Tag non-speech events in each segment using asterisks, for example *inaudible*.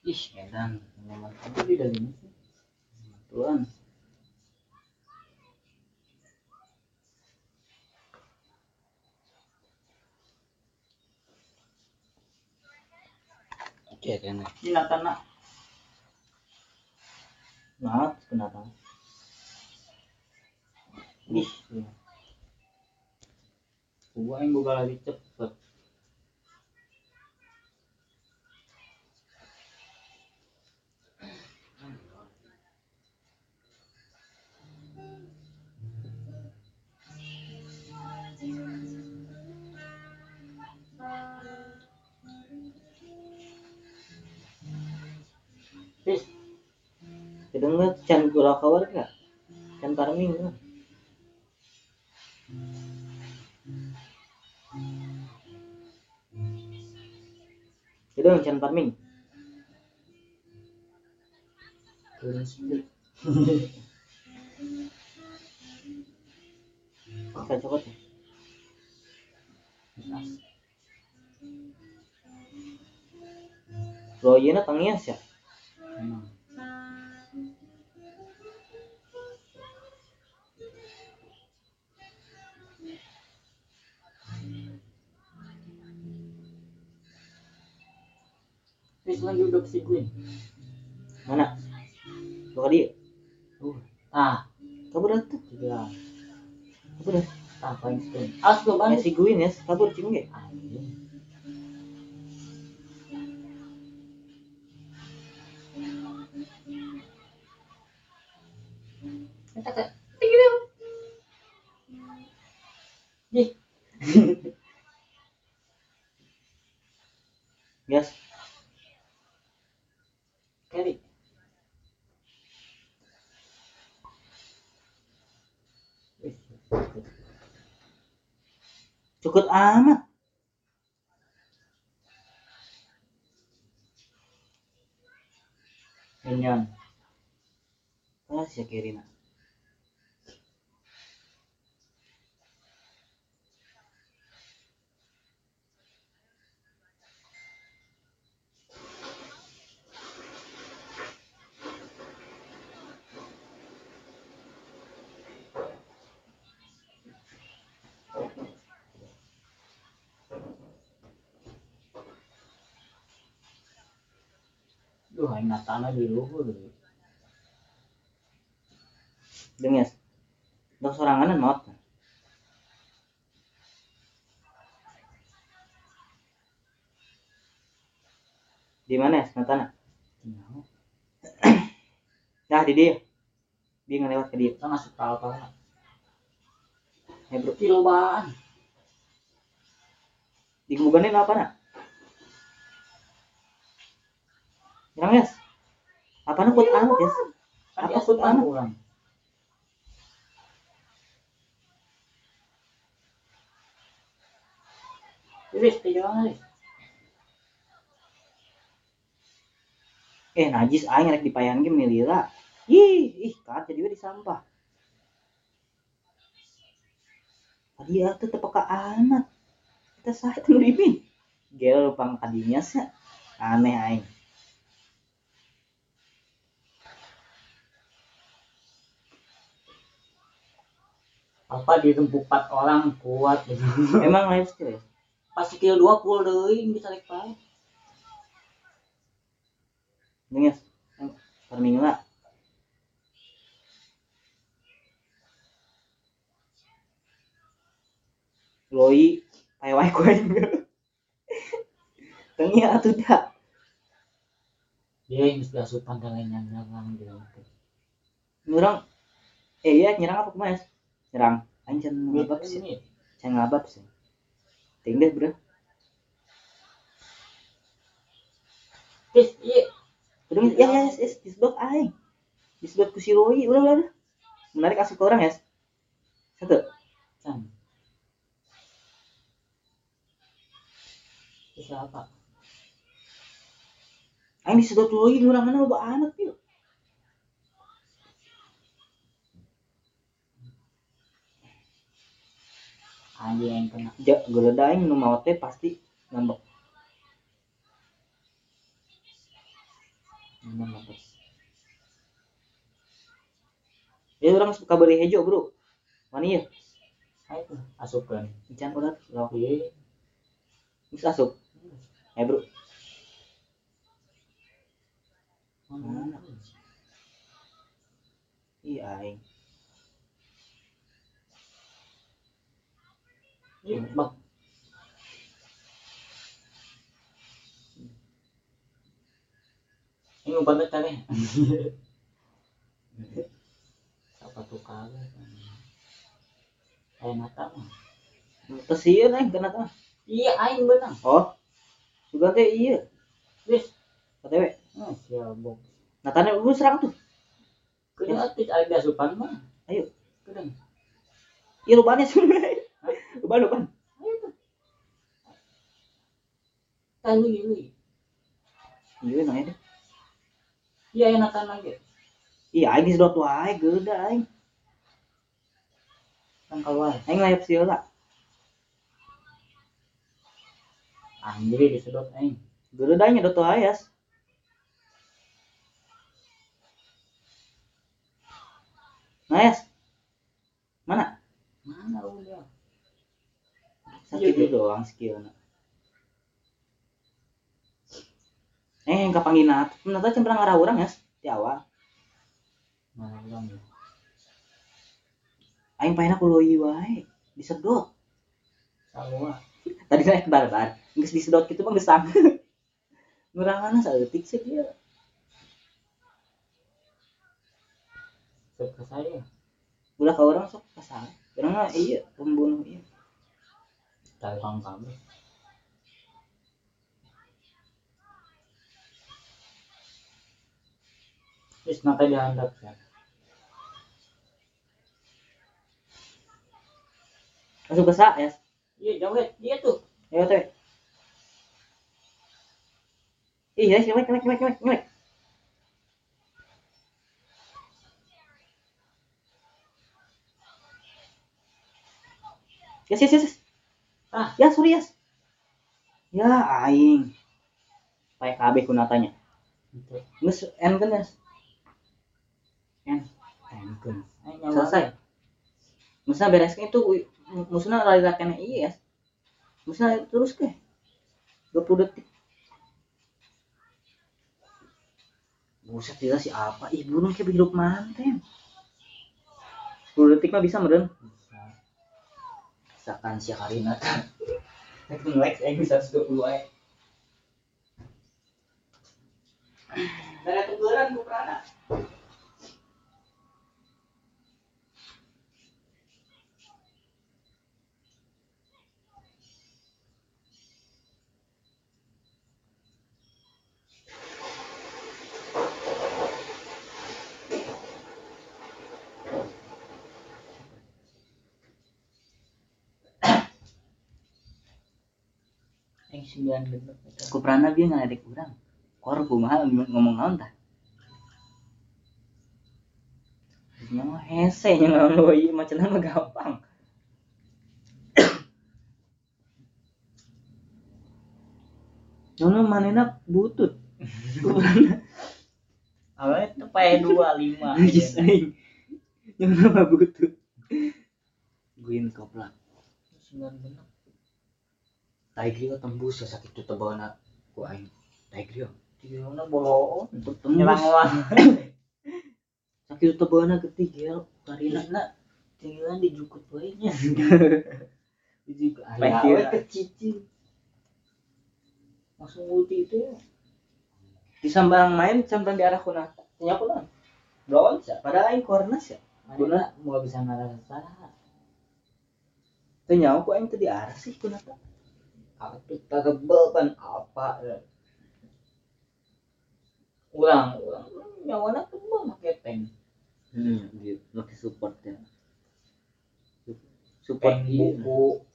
ih edan nyaman itu di dalam ini sih? Tuan oke kan Ini natan nak. nah kenapa Ih. Gua yang buka lagi cepet. *laughs* Kita nggak can gula kawar nggak can farming nggak itu yang can farming copot ya Royena tangias ya Emang. Tis lagi udah si gue. mana? Lo dia. Uh, ah, dah tuh tiga. kabur dah Apa yang spin? As gue ya si ya kabur cing ya Anjing. Kita ke tinggi. Ih, *laughs* yes carry. Wih, cukup amat Minion. ah si Kirina natana di luhur. denges dok soranganan maut di mana ya Natana? *clears throat* Nah, di dia. Dia nggak lewat ke dia. Kita masuk ke apa? ya bro. Kilobaan. di apa nak Nyerang yes. Apa nak kuat amat yes. Kan Apa sultan? kurang. Iris, tiga kali. eh najis aing rek dipayan ge milira ih ih kaca juga di sampah tadi ya tuh tepeka amat kita sakit nguripin gel pang kadinya sih aneh aing Apa di empat orang kuat gitu. *laughs* emang life skill ya Pas skill 20 deui bisa rek pae. dengar farming lah loi pakai wae kue *laughs* tengi atuh dah Dia yang bisa asupan dan lain nyerang gitu. nyerang eh iya nyerang apa kemas nyerang. Anjir ngabab sih. saya ngabab sih. Tinggal bro. Tis, iya. udah ya ya yes, yes disblock aing. Disblock ku si Roy. Udah udah udah. Menarik asup ke orang ya satu. Tis apa? aing disedot Roy ngurang mana loba amat yuk Ada yang kena. ja geleda aing nu mau teh pasti ngambek lepas. Ya orang suka beri hejo bro. Mana ya? Ayo asupkan. Ican udah lo. Iya. Bisa asup. Eh bro. Mana? Iya aing. Bak. Ini umpan betul ya. Apa tuh kali? Ayo mata mah. Kesian aing kena tah. Iya, aing benang. Oh. Juga teh iya. Wis, KTW. nah, sial bok. Nah tanya lu serang tuh. Kena atis ada asupan mah. Ayo. Kena. Iya lupanya *laughs* sebenarnya. Lupa lupa. Ayo tuh. Tanya ini. Iya nanya deh. Iya enakan lagi. Iya aing sedot wae geuda aing. Kan keluar. Aing layap lah. Anjir disedot aing. Geuda nya dot wae yas. Nah yas. Mana? Mana udah? Sakit Iya, itu doang skillna. Eh, yang kapanggina, ternyata cuma ngarah orang ya, di awal. Mana udah? ya? Aing pengen aku loi wae, disedot. Semua. Tadi naik barbar, nggak disedot gitu mah nggak sama. *laughs* Ngurangan saeutik sih dia. Ke saya. Udah ke orang sok kasar. Karena iya pembunuh iya. Dagang kami. Terus nanti dihandap ya. Masuk ke sa ya. Iya jauh Iya tuh. Ayo teh. Iya, nyelek, nyelek, nyelek, nyelek, nyelek. Yes, yes, yes. Ah. Ya, sorry, yes. Ya, aing. Pakai KB kunatanya. Gitu. Nges, N kan, yes. N. Engken. Ayo nyawa. Selesai. Musna bereskan itu, musna lari lakiannya iya, yes. Musna terus ke. 20 detik. Buset, tidak sih apa? Ih, burung kayak hidup manten. 10 detik mah bisa meren. Misalkan si Karina kan. Nge-like, eh bisa 120 aja. Dari tugeran ku Prana. Yang sembilan genep. Ku Prana dia ngaledek urang. Kor kumaha ngomong naon tah? Nya mah hese nya ngaon leuy *laughs* macenah mah gampang. *coughs* Nono manena butut. *laughs* Ku Prana Awalnya tuh pakai dua lima. Najis aing. Nono mah butut. Guin koplak. Sembilan genep. Tigrio tembus ya sakit tuh tebana ku aing. Tigrio Tiga mana bolong. untuk tembus. *laughs* Sakit tuh tebana ketiga Karina Karina tinggalan dijukut baiknya. *laughs* Dijukut. Baik, Ayah iya. kecicil. Langsung ulti itu ya. di sambang main sampai di arah kuna. Nya kuna. Belum sih. Padahal aing kornas ya. Mana mau bisa ngerasa Teu nyawa ku aing teu di arah sih kuna teh. apa terbel kan apa ya. ulang ulang nyawana tebel make tank Hmm, gitu. Pakai support ya. Support tank buku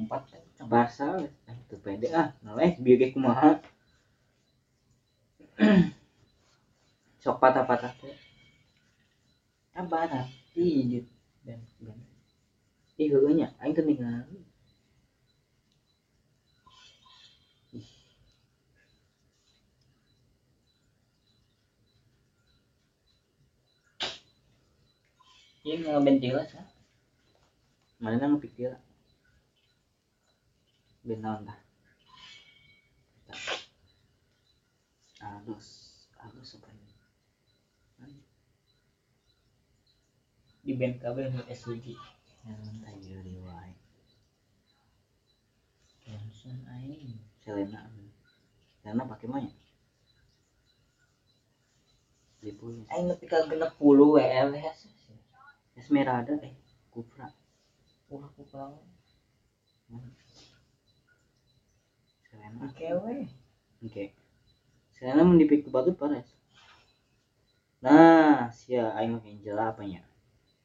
empat tank Barca eh teu pede ah. Noleh ge kumaha. *clears throat* Sok patah-patah teh. Abana. Ih, dan dan Ih, gue nhỉ anh thân mình là Yung Ben Dila siya? Mali na mapik Dila. Ben na onda. Alos. Di band kabel ba yung SUG? Ayo riwayat Johnson aing. Selena Selena pakai mana Lipunya Aing nepi ka 60 WL. Esmeralda eh Kupra Ulah ku kurang. Selena oke Selena mau dipik ke batu pares nah sia aing mah Angela apanya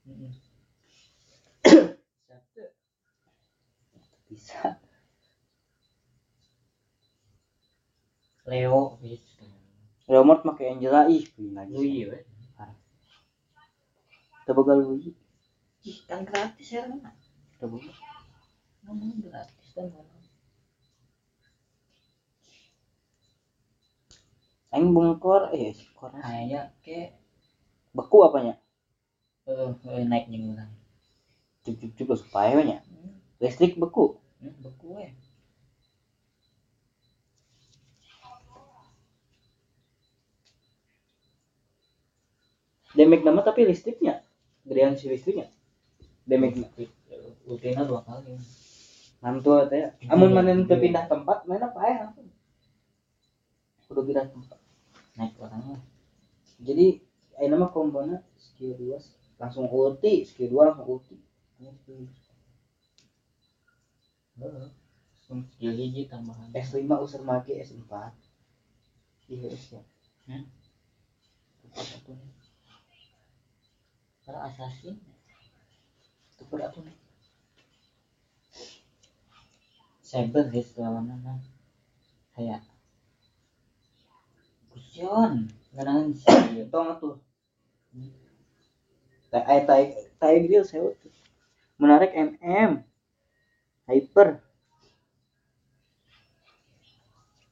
Heeh. Satu. Bisa. Leo bis. Remote pakai Angela ih pilih lagi Lui we. Tebagal Lui Ih, kan gratis ya kan? Tebagal Ngomong gratis kan. Aing bungkor eh skor. Kayak ke. Beku apanya? Eh eh, naik jeung urang. cuk cuk cuk supaya banyak listrik beku. Hmm, beku we. damage nama tapi listriknya. Gedean si listriknya. Damage Rutinnya dua kali. mantul teh. Amun mana teu pindah tempat mana paeh langsung kudu pindah tempat. Naik orangnya. jadi ayeuna mah kombona skill 2 langsung ulti skill 2 langsung ulti Heeh. Skill hiji tambahan. S5 usir make S4 iya S ya Hmm? Para assassin. tuker atuh nih Saber guys lawanana. Kayak Kusion. Nganangan sih. tong atuh tay ay tay tay grill tuh. menarik MM hyper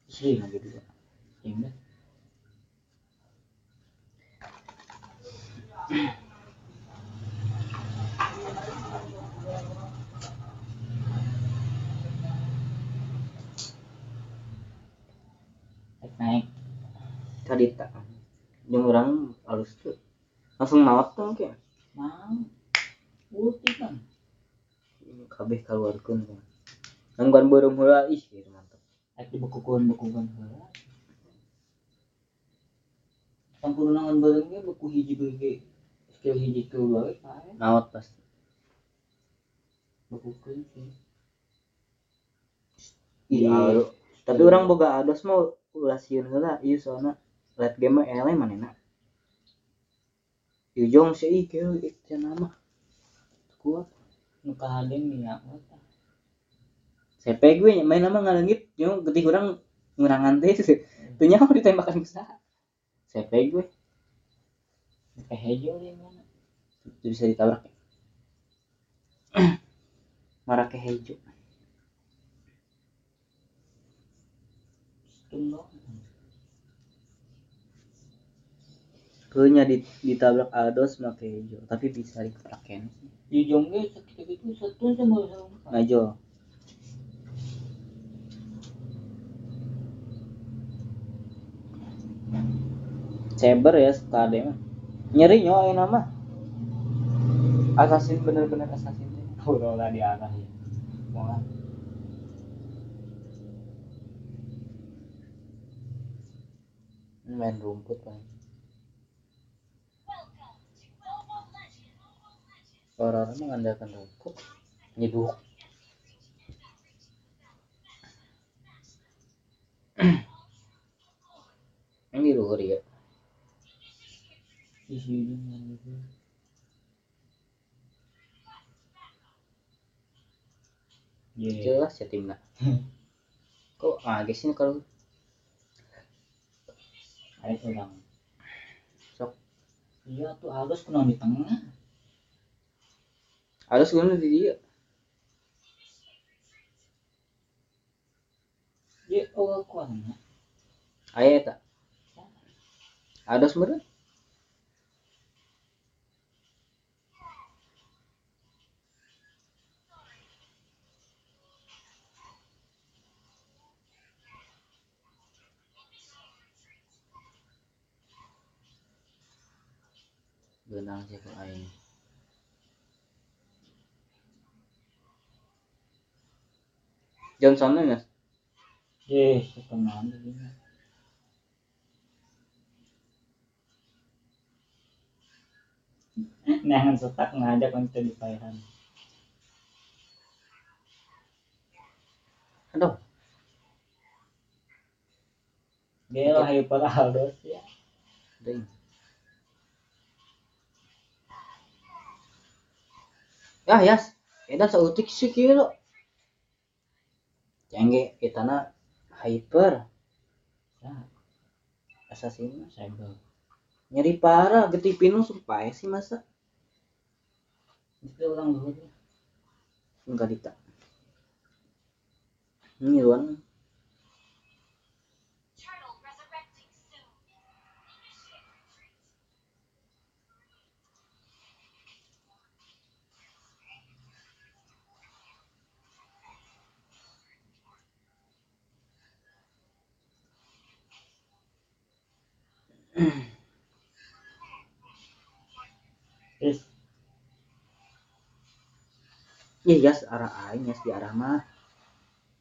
sih nggak gitu Ingat. Naik tadi tak yang orang halus tuh langsung maut tuh kayak Mau. Ulti kan. Kabeh keluarkan kan nangguan burung hula ih gitu mantap Naik di bekukuan bekukuan heula. Sampun nangan barengnya beku hiji bege. Skill hiji tuh bae maut pasti. Bekukeun sih. iya. tapi orang boga ados mau ulah sieun heula. Ieu soalna late game mah ele manehna. Yujong sih ih kieu itu nama. Kuat Nu kahadeng nya eta. CP gue main nama ngalengit yang getih orang ngurangan teh *laughs* tuh nyawa ditembakkan ke saha CP gue Kayak hejo dia mana. itu bisa ditabrak. *clears throat* Ya marah ke hijau Stun di, ditabrak Aldos make hijau tapi bisa dipakai Di jongge sakit itu satu sama sama. ngajo Saber ya sekade mah nyeri nyawa yang nama assassin bener-bener. *laughs* Udah lah di arah ya. Main rumput kan orang-orang mengandalkan rumput nyeduk *clears throat* ini luhur ya di sini. Iya. jelas ya timnya *laughs* kok guys ini kalau Ada orang. Sok. Iya tuh halus kena di tengah. Ada lu nanti dia. Dia orang kuangnya ayah tak? Ada sebenernya benang siapa ayah aing Johnson ya Yes, teman tadi. Nangan setak ngajak untuk di pairan. aduh Gelo hyper Aldos ya. ding ya yas edan sautik sih kilo cengge itana hyper. Ya, assassin cyber. nyeri parah getipin lu supaya sih masa. Itu orang dulu. enggak dita. Ini ruan Terus iya yas arah aing di arah mah.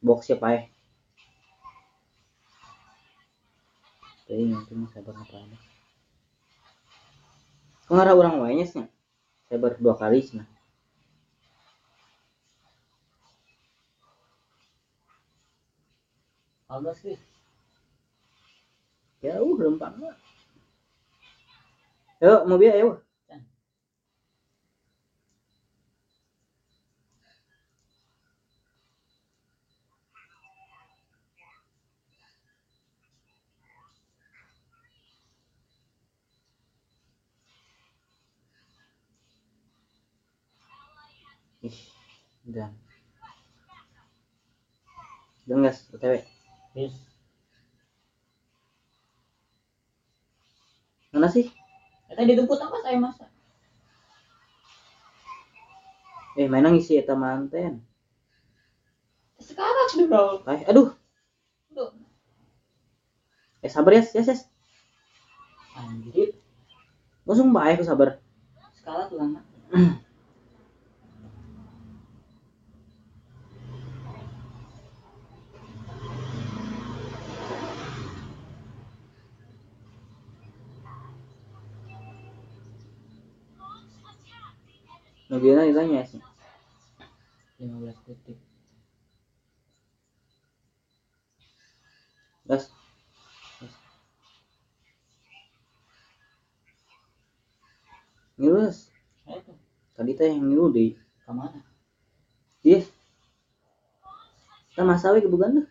Box siapa ya jadi nanti mah sabar apa ngarah orang wanyes nya sabar dua kali sih Aldos sih. jauh lempang mah yuk. Mobil ayo Ih, dan dan gas otw? Terus mana sih Eta dijemput apa saya masa? eh mainan ngisi eta manten Sekarang sudah bro. Ay, aduh Duh. eh sabar ya yes yes Anjir. langsung baik aku sabar Skala tuh lama. *clears throat* mobilnya ditanya sih 15 detik. gas ngilus tuh. tadi teh yang ngilu deh Ke mana? iya kita masalah ke bukan dah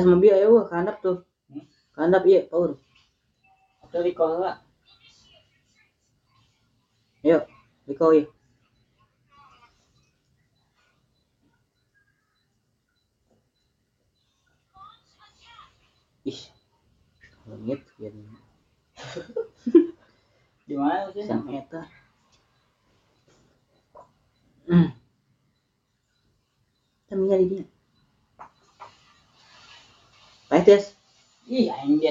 Ya mobil ayo wah kandap tuh. Hmm? Kandap iya power. Atau di kola. Ayo, Riko iya. Ih. Langit ya. *laughs* Di mana sih? Sang eta. Hmm. *clears throat* Tamiya di dia. Baik, Tes. Ih, aing dia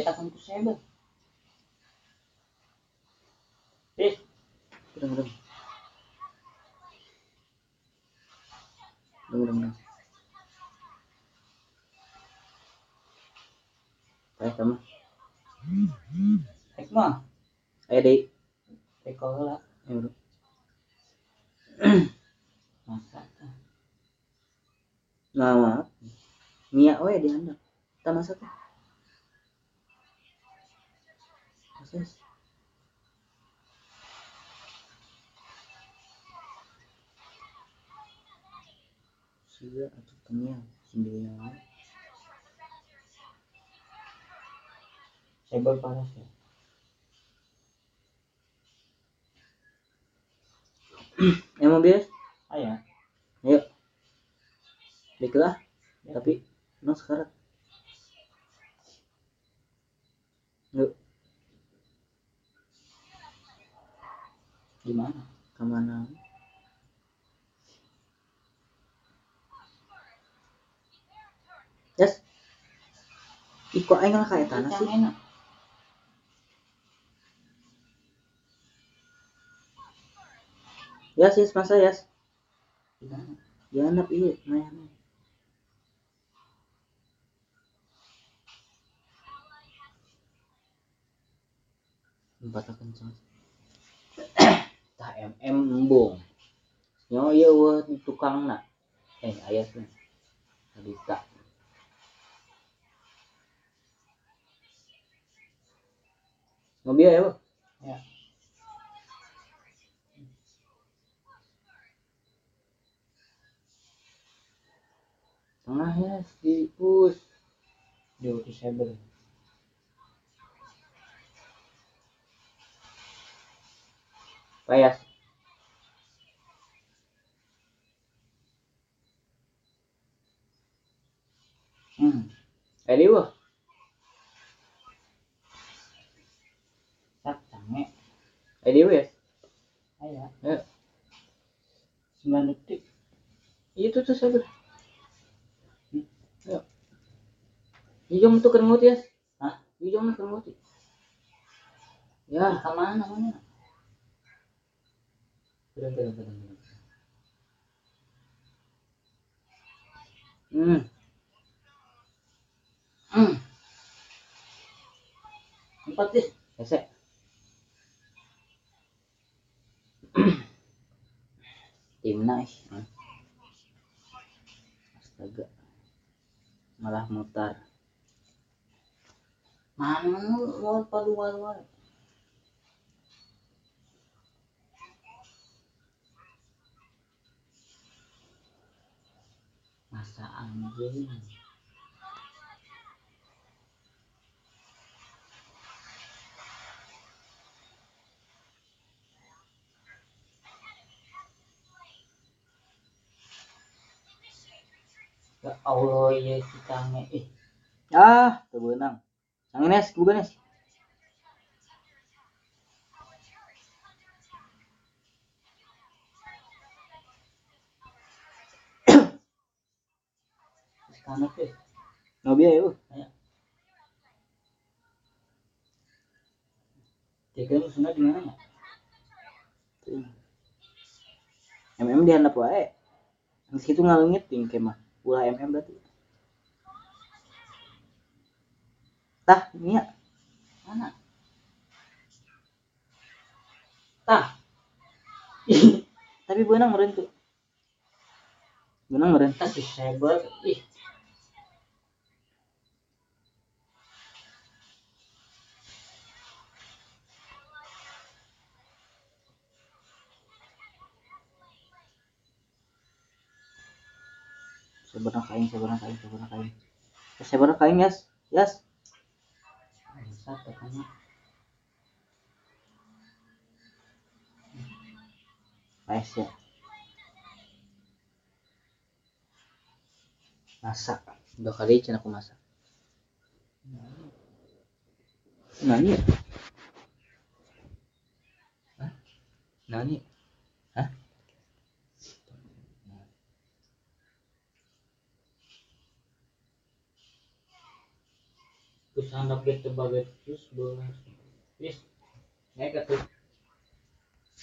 Terus Udang, udang. Udang, udang, udang. Baik, sama. Ayo, Dek. Di kola. Ayo, udang. Masa. tah. Nah, maaf. Mia, oh ya, dihandap. Kita masak ya. Masak. Sila atau tengah sembilan. Saya panas ya. Yang mau bias? Ayah. Ayo. Baiklah. Ya. Tapi Nang sekarat. Yuk, Gimana? ke mana? Yes. Iko aing lah kayak tanah sih. enak. Yes, yes, masa yes. Gimana? Jangan iya, nah, nah. Empat kencang. Tah MM embung. Nyo di tukang nak. Eh aya tuh. Adita. Mobil ya, Bu? Ya. Tengah ya, di push. Di auto saber. Payas. Hmm. Eh, di wah. Tak canggih. Eh, di wah. Aya. Ya. 9 detik. Itu tuh saya. Ya. Hijau tuh keren ya. Hah? Hijau mah keren Ya, Ke mana mana? Keren keren keren. keren. hmm. Hmm. Empat deh. Ese. Hmm. Astaga. Malah mutar. Mana mau padu war. Masa anjing. Ya Allah ya kita nge eh Ah, tuh benang. Yang ini, bukan Nes. sekarang deh. Ngobi ya, Bu. Tiga musuhnya di mana ya? MM di handap wae. Di situ ngalungit ting kemah. Ulah MM berarti. Tah, ini ya. Mana? Tah. Tapi benang meren tuh. Benang meren. Tas si saber. Ih. Sebenarnya kain, sebenarnya kain, sebenarnya kain. Eh, Sebenarnya kain, yes. Yes. Satu. Nice ya. Masak. Dua kali cina aku masak. Nani ya? Hah? Nani? Terus anak gitu bagai terus bola. Wis. Naik ke tuh.